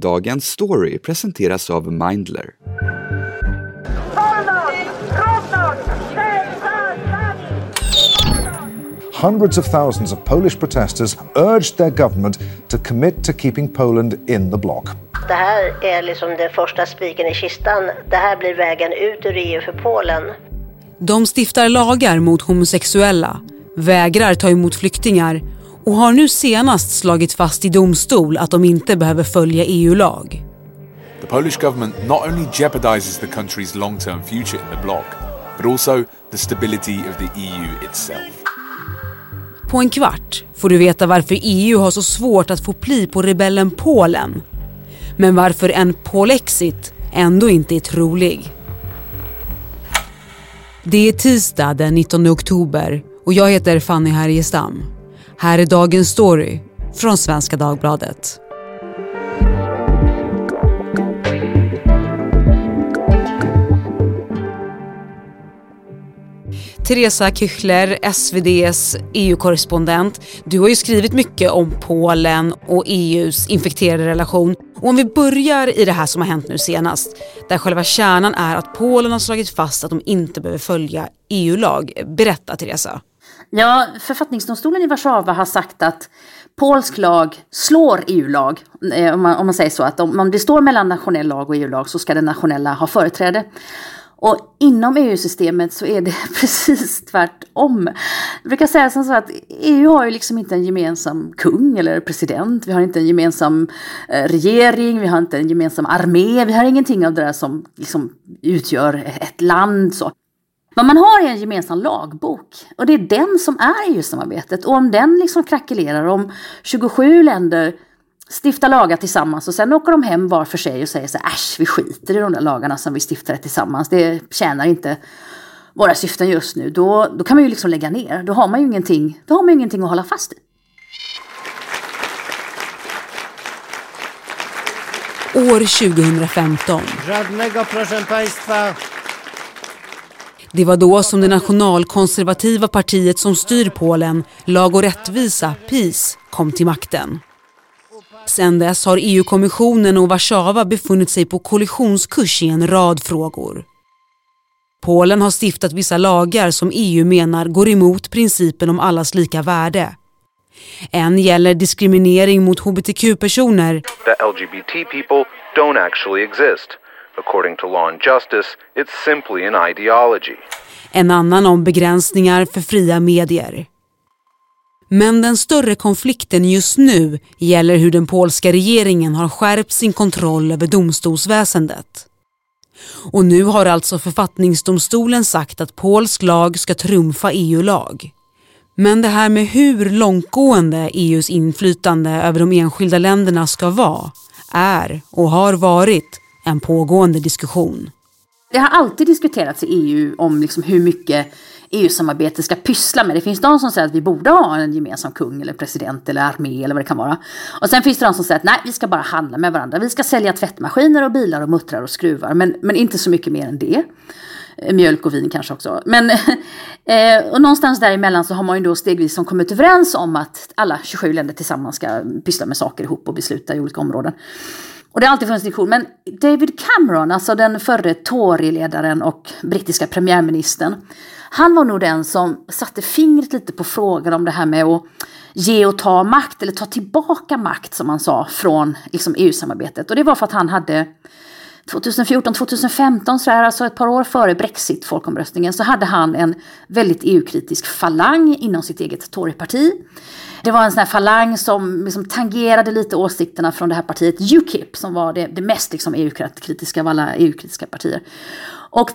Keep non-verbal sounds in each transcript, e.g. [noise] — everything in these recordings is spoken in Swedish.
Dagens story presenteras av Mindler. hundreds of thousands of Polish protesters urged their government to commit to keeping Poland in the bloc. Det här är liksom den första spiken i kistan. Det här blir vägen ut ur EU för Polen. De stiftar lagar mot homosexuella, vägrar ta emot flyktingar och har nu senast slagit fast i domstol att de inte behöver följa EU-lag. The Polish government not only jeopardizes the country's long-term future in the bloc, but also the stability of the EU itself. På en kvart får du veta varför EU har så svårt att få pli på rebellen Polen. Men varför en Polexit ändå inte är trolig. Det är tisdag den 19 oktober och jag heter Fanny Härgestam. Här är dagens story från Svenska Dagbladet. Teresa Küchler, SVDs EU-korrespondent. Du har ju skrivit mycket om Polen och EUs infekterade relation. Och om vi börjar i det här som har hänt nu senast, där själva kärnan är att Polen har slagit fast att de inte behöver följa EU-lag. Berätta Teresa. Ja, författningsdomstolen i Warszawa har sagt att polsk lag slår EU-lag. Eh, om man, om man säger så, att om, om det står mellan nationell lag och EU-lag så ska den nationella ha företräde. Och inom EU-systemet så är det [laughs] precis tvärtom. Jag brukar säga som så att EU har ju liksom inte en gemensam kung eller president. Vi har inte en gemensam eh, regering, vi har inte en gemensam armé. Vi har ingenting av det där som liksom utgör ett land. Så. Vad man har är en gemensam lagbok och det är den som är EU-samarbetet. Och om den liksom krackelerar, om 27 länder stiftar lagar tillsammans och sen åker de hem var för sig och säger så äsch vi skiter i de där lagarna som vi stiftade tillsammans. Det tjänar inte våra syften just nu. Då, då kan man ju liksom lägga ner. Då har man ju ingenting, då har man ju ingenting att hålla fast i. År 2015. Żadnego, proszę Państwa. Det var då som det nationalkonservativa partiet som styr Polen, Lag och rättvisa, PiS, kom till makten. Sedan dess har EU-kommissionen och Warszawa befunnit sig på kollisionskurs i en rad frågor. Polen har stiftat vissa lagar som EU menar går emot principen om allas lika värde. En gäller diskriminering mot hbtq-personer. The LGBT people don't actually exist. According to law and justice, it's simply an ideology. En annan om begränsningar för fria medier. Men den större konflikten just nu gäller hur den polska regeringen har skärpt sin kontroll över domstolsväsendet. Och nu har alltså författningsdomstolen sagt att polsk lag ska trumfa EU-lag. Men det här med hur långtgående EUs inflytande över de enskilda länderna ska vara är och har varit en pågående diskussion. Det har alltid diskuterats i EU om liksom hur mycket EU-samarbete ska pyssla med. Det finns de som säger att vi borde ha en gemensam kung eller president eller armé eller vad det kan vara. Och sen finns det de som säger att nej, vi ska bara handla med varandra. Vi ska sälja tvättmaskiner och bilar och muttrar och skruvar, men, men inte så mycket mer än det. Eh, mjölk och vin kanske också. Men [laughs] eh, och någonstans däremellan så har man ju då stegvis som kommit överens om att alla 27 länder tillsammans ska pyssla med saker ihop och besluta i olika områden. Och det har alltid funnits diskussion. Men David Cameron, alltså den förre Tory-ledaren och brittiska premiärministern, han var nog den som satte fingret lite på frågan om det här med att ge och ta makt, eller ta tillbaka makt som man sa, från liksom, EU-samarbetet. Och det var för att han hade 2014-2015, så här, alltså ett par år före Brexit-folkomröstningen, så hade han en väldigt EU-kritisk falang inom sitt eget Toryparti. Det var en sån här falang som liksom tangerade lite åsikterna från det här partiet UKIP, som var det, det mest liksom EU-kritiska av alla EU-kritiska partier. Och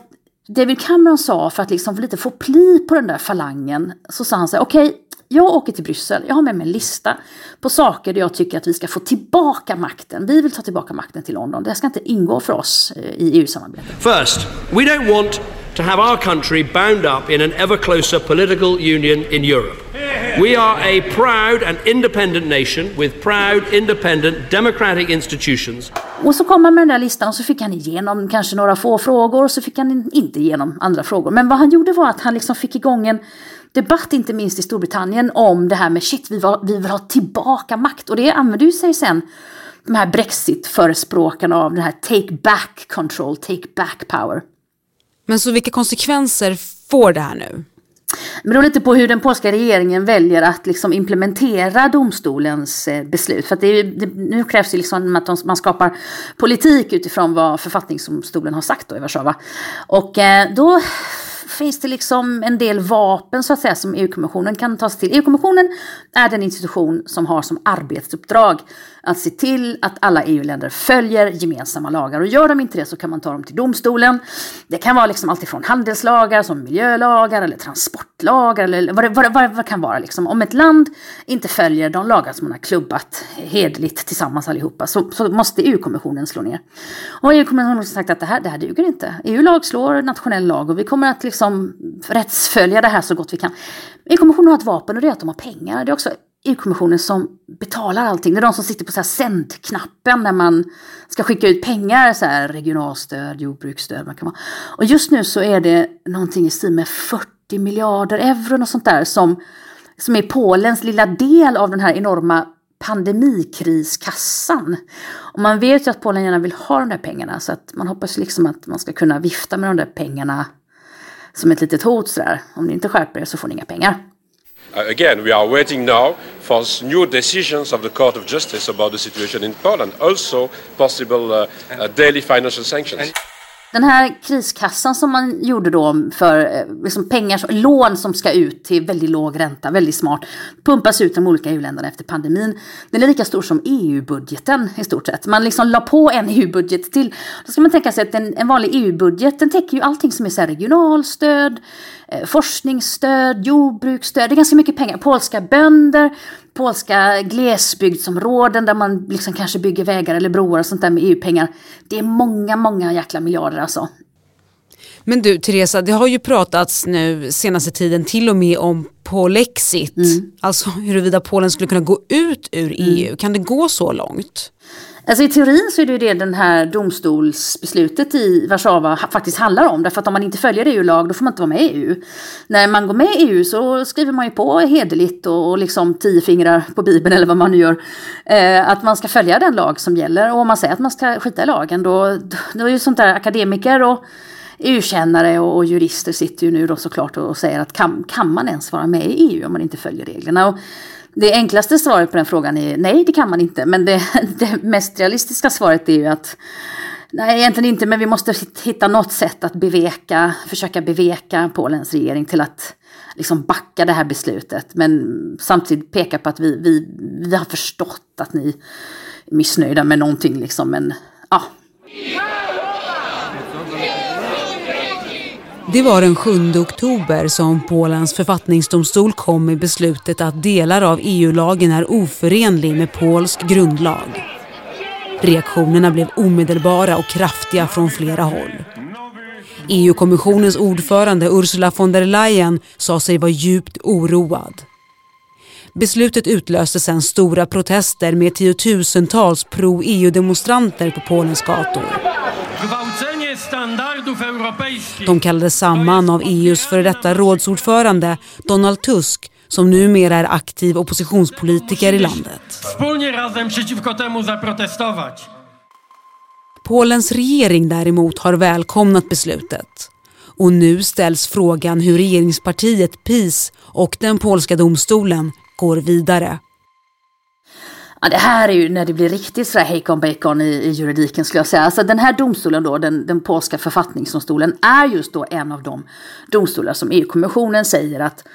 David Cameron sa, för att liksom lite få pli på den där falangen, så sa han så här, okej, okay, jag åker till Bryssel, jag har med mig en lista på saker där jag tycker att vi ska få tillbaka makten. Vi vill ta tillbaka makten till London. Det ska inte ingå för oss eh, i EU-samarbetet. First, we don't want to have our country bound up in an ever closer political union in Europe. We are a proud and independent nation with proud, independent, democratic institutions. Och så kom han med den där listan och så fick han igenom kanske några få frågor och så fick han inte igenom andra frågor. Men vad han gjorde var att han liksom fick igång en debatt, inte minst i Storbritannien, om det här med shit, vi, var, vi vill ha tillbaka makt. Och det använde ju sig sen de här Brexit-förespråkarna av den här take back control, take back power. Men så vilka konsekvenser får det här nu? Det beror lite på hur den polska regeringen väljer att liksom implementera domstolens eh, beslut. För det är, det, nu krävs det liksom att de, man skapar politik utifrån vad författningsdomstolen har sagt då i Warszawa. Och eh, då finns det liksom en del vapen så att säga som EU-kommissionen kan ta sig till. EU-kommissionen är den institution som har som arbetsuppdrag att se till att alla EU-länder följer gemensamma lagar. Och gör de inte det så kan man ta dem till domstolen. Det kan vara liksom alltifrån handelslagar som miljölagar eller transportlagar eller vad det, vad, vad, vad kan vara. Liksom. Om ett land inte följer de lagar som man har klubbat hedligt tillsammans allihopa så, så måste EU-kommissionen slå ner. Och EU-kommissionen har sagt att det här, det här duger inte. EU-lag slår nationell lag och vi kommer att liksom rättsfölja det här så gott vi kan. EU-kommissionen har ett vapen och det är att de har pengar. Det är också EU-kommissionen som betalar allting. Det är de som sitter på så här sändknappen när man ska skicka ut pengar, så här regionalstöd, jordbruksstöd. Man kan vara. Och just nu så är det någonting i stil med 40 miljarder euro och sånt där som, som är Polens lilla del av den här enorma pandemikriskassan. Och man vet ju att Polen gärna vill ha de där pengarna så att man hoppas liksom att man ska kunna vifta med de där pengarna som ett litet hot sådär. Om ni inte skärper er så får ni inga pengar. Uh, again, we are waiting now for new decisions of the Court of Justice about the situation in Poland, also possible uh, uh, daily financial sanctions. Den här kriskassan som man gjorde då för eh, liksom pengar, lån som ska ut till väldigt låg ränta, väldigt smart, pumpas ut till de olika EU-länderna efter pandemin. Den är lika stor som EU-budgeten i stort sett. Man liksom la på en [laughs] EU-budget till. Då ska man tänka sig att en, en vanlig EU-budget, den täcker ju allting som är så regionalstöd, forskningsstöd, jordbruksstöd, det är ganska mycket pengar. Polska bönder, polska glesbygdsområden där man liksom kanske bygger vägar eller broar och sånt där med EU-pengar. Det är många, många jäkla miljarder alltså. Men du Teresa, det har ju pratats nu senaste tiden till och med om Polexit. Mm. Alltså huruvida Polen skulle kunna gå ut ur EU. Mm. Kan det gå så långt? Alltså i teorin så är det ju det den här domstolsbeslutet i Warszawa faktiskt handlar om. Därför att om man inte följer EU-lag då får man inte vara med i EU. När man går med i EU så skriver man ju på hederligt och liksom tio fingrar på Bibeln eller vad man nu gör. Eh, att man ska följa den lag som gäller. Och om man säger att man ska skita i lagen då, då är ju sånt där akademiker och EU-kännare och, och, jurister sitter ju nu då såklart och, och säger att kan, kan man ens vara med i EU om man inte följer reglerna? Och det enklaste svaret på den frågan är nej, det kan man inte. Men det, [laughs] det mest realistiska svaret är ju att Nej, egentligen inte, men vi måste hitta något sätt att beveka, försöka beveka Polens regering till att liksom backa det här beslutet. Men samtidigt peka på att vi, vi, vi har förstått att ni är missnöjda med någonting. Liksom, men ja, det var den 7 oktober som Polens författningsdomstol kom med beslutet att delar av EU-lagen är oförenlig med polsk grundlag. Reaktionerna blev omedelbara och kraftiga från flera håll. EU-kommissionens ordförande Ursula von der Leyen sa sig vara djupt oroad. Beslutet utlöste sedan stora protester med tiotusentals pro-EU-demonstranter på Polens gator. De kallades samman av EUs före detta rådsordförande Donald Tusk som numera är aktiv oppositionspolitiker i landet. Polens regering däremot har välkomnat beslutet. Och nu ställs frågan hur regeringspartiet PIS och den polska domstolen går vidare. Ja, det här är ju när det blir riktigt sådär hejkon bacon i, i juridiken skulle jag säga. Alltså den här domstolen då, den, den polska författningsdomstolen, är just då en av de domstolar som EU-kommissionen säger att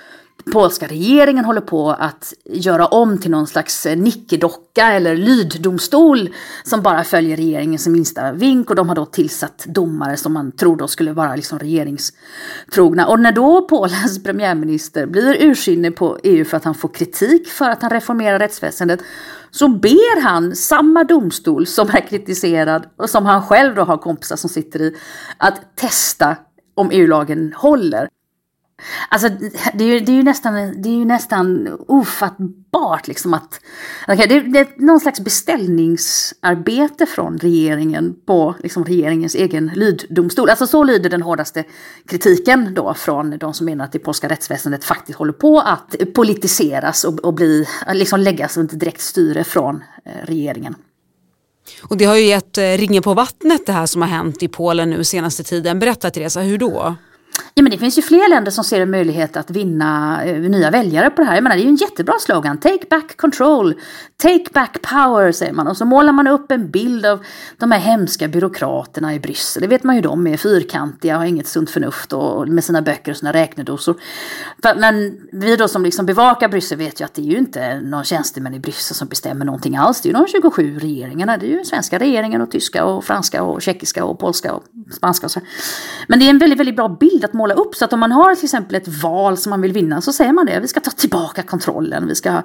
polska regeringen håller på att göra om till någon slags nickedocka eller lyddomstol som bara följer regeringens minsta vink och de har då tillsatt domare som man tror då skulle vara liksom regeringstrogna. Och när då Polens [laughs] premiärminister blir ursinnig på EU för att han får kritik för att han reformerar rättsväsendet så ber han samma domstol som är kritiserad och som han själv då har kompisar som sitter i att testa om EU-lagen håller. Alltså det är, ju, det är ju nästan, det är ju nästan ofattbart liksom att... Okay, det, det, är någon slags beställningsarbete från regeringen på liksom regeringens egen lyddomstol. Alltså så lyder den hårdaste kritiken då från de som menar att det polska rättsväsendet faktiskt håller på att politiseras och, och bli, liksom läggas under direkt styre från eh, regeringen. Och det har ju gett eh, ringen på vattnet det här som har hänt i Polen nu senaste tiden. Berätta Teresa, hur då? Ja, men det finns ju fler länder som ser en möjlighet att vinna eh, nya väljare på det här. Jag menar, det är ju en jättebra slogan. Take back control, take back power säger man. Och så målar man upp en bild av de här hemska byråkraterna i Bryssel. Det vet man ju, de är fyrkantiga och har inget sunt förnuft och med sina böcker och sina räknedosor. Men vi då som liksom bevakar Bryssel vet ju att det är ju inte någon tjänstemän i Bryssel som bestämmer någonting alls. Det är ju de 27 regeringarna. Det är ju svenska regeringen och tyska och franska och tjeckiska och polska och spanska och så. Men det är en väldigt, väldigt bra bild att måla upp. Så att om man har till exempel ett val som man vill vinna så säger man det. Vi ska ta tillbaka kontrollen. Vi ska eh,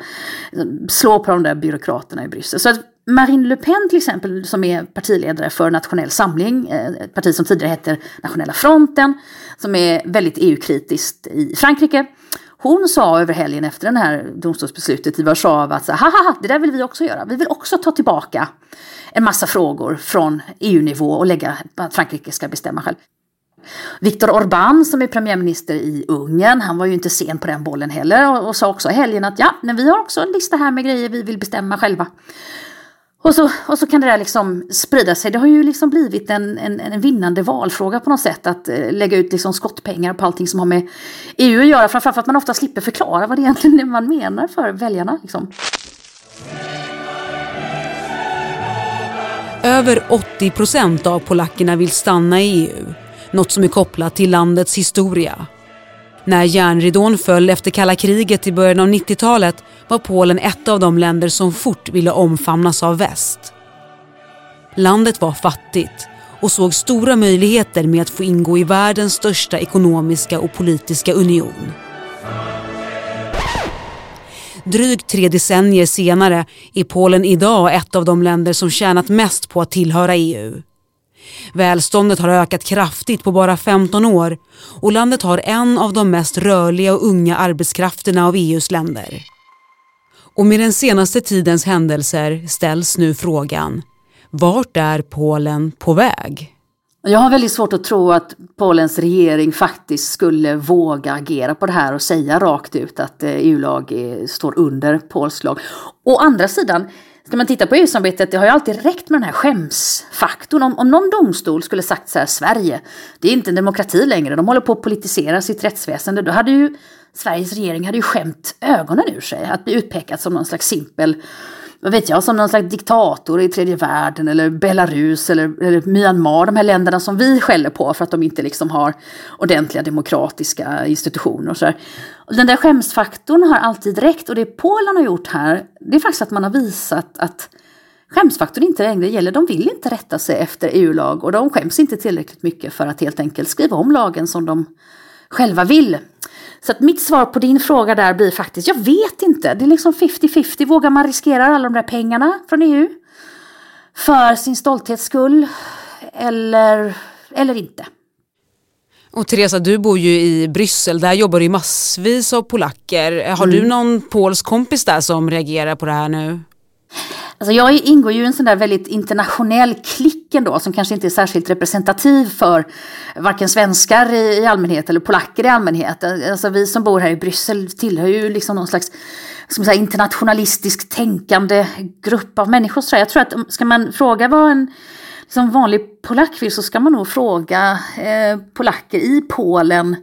slå på de där byråkraterna i Bryssel. Så att Marine Le Pen till exempel som är partiledare för Nationell Samling, eh, ett parti som tidigare hette Nationella Fronten, som är väldigt EU-kritiskt i Frankrike. Hon sa över helgen efter det här domstolsbeslutet i Warszawa att haha, det där vill vi också göra. Vi vill också ta tillbaka en massa frågor från EU-nivå och lägga att Frankrike ska bestämma själv. Viktor Orbán som är premiärminister i Ungern, han var ju inte sen på den bollen heller och, och sa också i helgen att ja, men vi har också en lista här med grejer vi vill bestämma själva. Och så, och så kan det där liksom sprida sig. Det har ju liksom blivit en, en, en vinnande valfråga på något sätt. Att eh, lägga ut liksom skottpengar på allting som har med EU att göra. Framförallt för att man ofta slipper förklara vad det egentligen är man menar för väljarna. Liksom. Över 80 procent av polackerna vill stanna i EU något som är kopplat till landets historia. När järnridån föll efter kalla kriget i början av 90-talet var Polen ett av de länder som fort ville omfamnas av väst. Landet var fattigt och såg stora möjligheter med att få ingå i världens största ekonomiska och politiska union. Drygt tre decennier senare är Polen idag ett av de länder som tjänat mest på att tillhöra EU. Välståndet har ökat kraftigt på bara 15 år och landet har en av de mest rörliga och unga arbetskrafterna av EUs länder. Och med den senaste tidens händelser ställs nu frågan, vart är Polen på väg? Jag har väldigt svårt att tro att Polens regering faktiskt skulle våga agera på det här och säga rakt ut att eh, EU-lag eh, står under polsk lag. Å andra sidan, Ska man titta på EU-samarbetet, det har ju alltid räckt med den här skämsfaktorn. Om, om någon domstol skulle sagt så här, Sverige, det är inte en demokrati längre, de håller på att politisera sitt rättsväsende, då hade ju Sveriges regering hade ju skämt ögonen ur sig att bli utpekad som någon slags simpel vad vet jag, som någon slags diktator i tredje världen eller Belarus eller, eller Myanmar, de här länderna som vi skäller på för att de inte liksom har ordentliga demokratiska institutioner och sådär. Den där skämsfaktorn har alltid räckt och det Polen har gjort här, det är faktiskt att man har visat att skämsfaktorn inte längre gäller. De vill inte rätta sig efter EU-lag och de skäms inte tillräckligt mycket för att helt enkelt skriva om lagen som de själva vill. Så att mitt svar på din fråga där blir faktiskt, jag vet inte. Det är liksom 50-50. Vågar man riskera alla de där pengarna från EU? För sin stolthets skull? Eller, eller inte? Och Teresa, du bor ju i Bryssel. Där jobbar ju massvis av polacker. Har mm. du någon polsk kompis där som reagerar på det här nu? Alltså jag ingår ju i en sån där väldigt internationell klick ändå som kanske inte är särskilt representativ för varken svenskar i allmänhet eller polacker i allmänhet. Alltså vi som bor här i Bryssel tillhör ju liksom någon slags som säga, internationalistisk tänkande grupp av människor. Så jag tror att ska man fråga vad en liksom vanlig polack vill så ska man nog fråga eh, polacker i Polen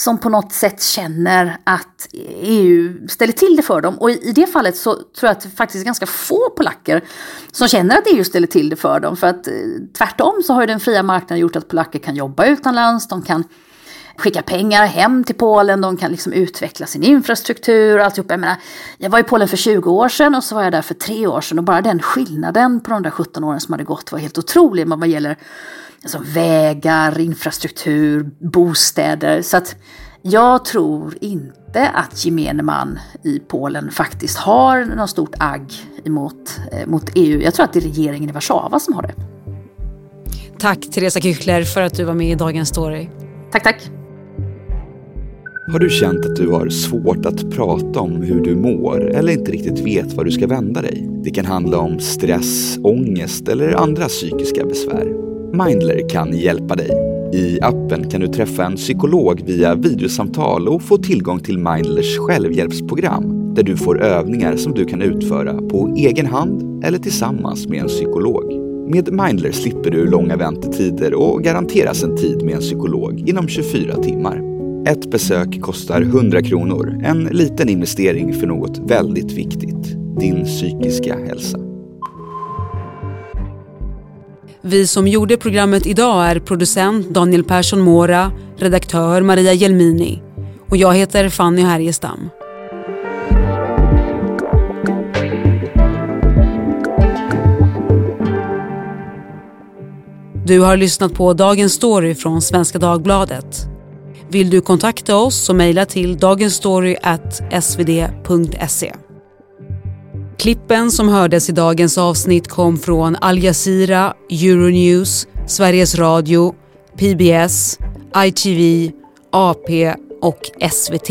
som på något sätt känner att EU ställer till det för dem. Och i, det fallet så tror jag att det faktiskt är ganska få polacker som känner att EU ställer till det för dem. För att eh, tvärtom så har ju den fria marknaden gjort att polacker kan jobba utomlands, de kan skicka pengar hem till Polen, de kan liksom utveckla sin infrastruktur och alltihop. Jag, menar, jag var i Polen för 20 år sedan och så var jag där för tre år sedan och bara den skillnaden på de där 17 åren som hade gått var helt otrolig vad gäller alltså vägar, infrastruktur, bostäder. Så att jag tror inte att gemene man i Polen faktiskt har något stort agg emot, eh, mot EU. Jag tror att det är regeringen i Warszawa som har det. Tack Teresa Küchler för att du var med i Dagens Story. Tack, tack. Har du känt att du har svårt att prata om hur du mår eller inte riktigt vet var du ska vända dig? Det kan handla om stress, ångest eller andra psykiska besvär. Mindler kan hjälpa dig. I appen kan du träffa en psykolog via videosamtal och få tillgång till Mindlers självhjälpsprogram där du får övningar som du kan utföra på egen hand eller tillsammans med en psykolog. Med Mindler slipper du långa väntetider och garanteras en tid med en psykolog inom 24 timmar. Ett besök kostar 100 kronor, en liten investering för något väldigt viktigt, din psykiska hälsa. Vi som gjorde programmet idag är producent Daniel Persson Mora, redaktör Maria Gelmini och jag heter Fanny Härgestam. Du har lyssnat på Dagens Story från Svenska Dagbladet. Vill du kontakta oss så mejla till dagensstory.svd.se. Klippen som hördes i dagens avsnitt kom från Al Jazeera, Euronews, Sveriges Radio, PBS, ITV, AP och SVT.